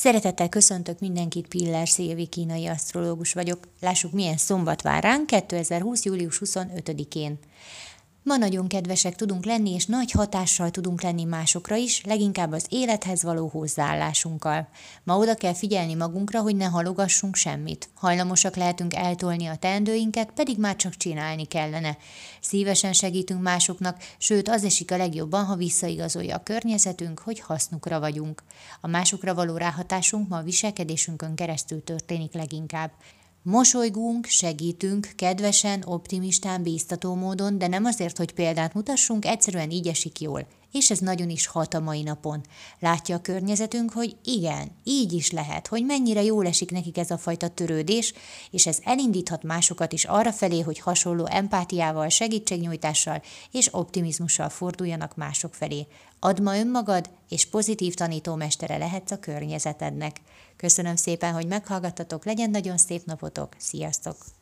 Szeretettel köszöntök mindenkit, Piller Szilvi kínai asztrológus vagyok. Lássuk, milyen szombat vár ránk 2020. július 25-én. Ma nagyon kedvesek tudunk lenni, és nagy hatással tudunk lenni másokra is, leginkább az élethez való hozzáállásunkkal. Ma oda kell figyelni magunkra, hogy ne halogassunk semmit. Hajlamosak lehetünk eltolni a teendőinket, pedig már csak csinálni kellene. Szívesen segítünk másoknak, sőt az esik a legjobban, ha visszaigazolja a környezetünk, hogy hasznukra vagyunk. A másokra való ráhatásunk ma a viselkedésünkön keresztül történik leginkább. Mosolygunk, segítünk, kedvesen, optimistán, bíztató módon, de nem azért, hogy példát mutassunk, egyszerűen így esik jól. És ez nagyon is hat a mai napon. Látja a környezetünk, hogy igen, így is lehet, hogy mennyire jól esik nekik ez a fajta törődés, és ez elindíthat másokat is arra felé, hogy hasonló empátiával, segítségnyújtással és optimizmussal forduljanak mások felé. Add ma önmagad, és pozitív tanítómestere lehetsz a környezetednek. Köszönöm szépen, hogy meghallgattatok, legyen nagyon szép napotok, sziasztok!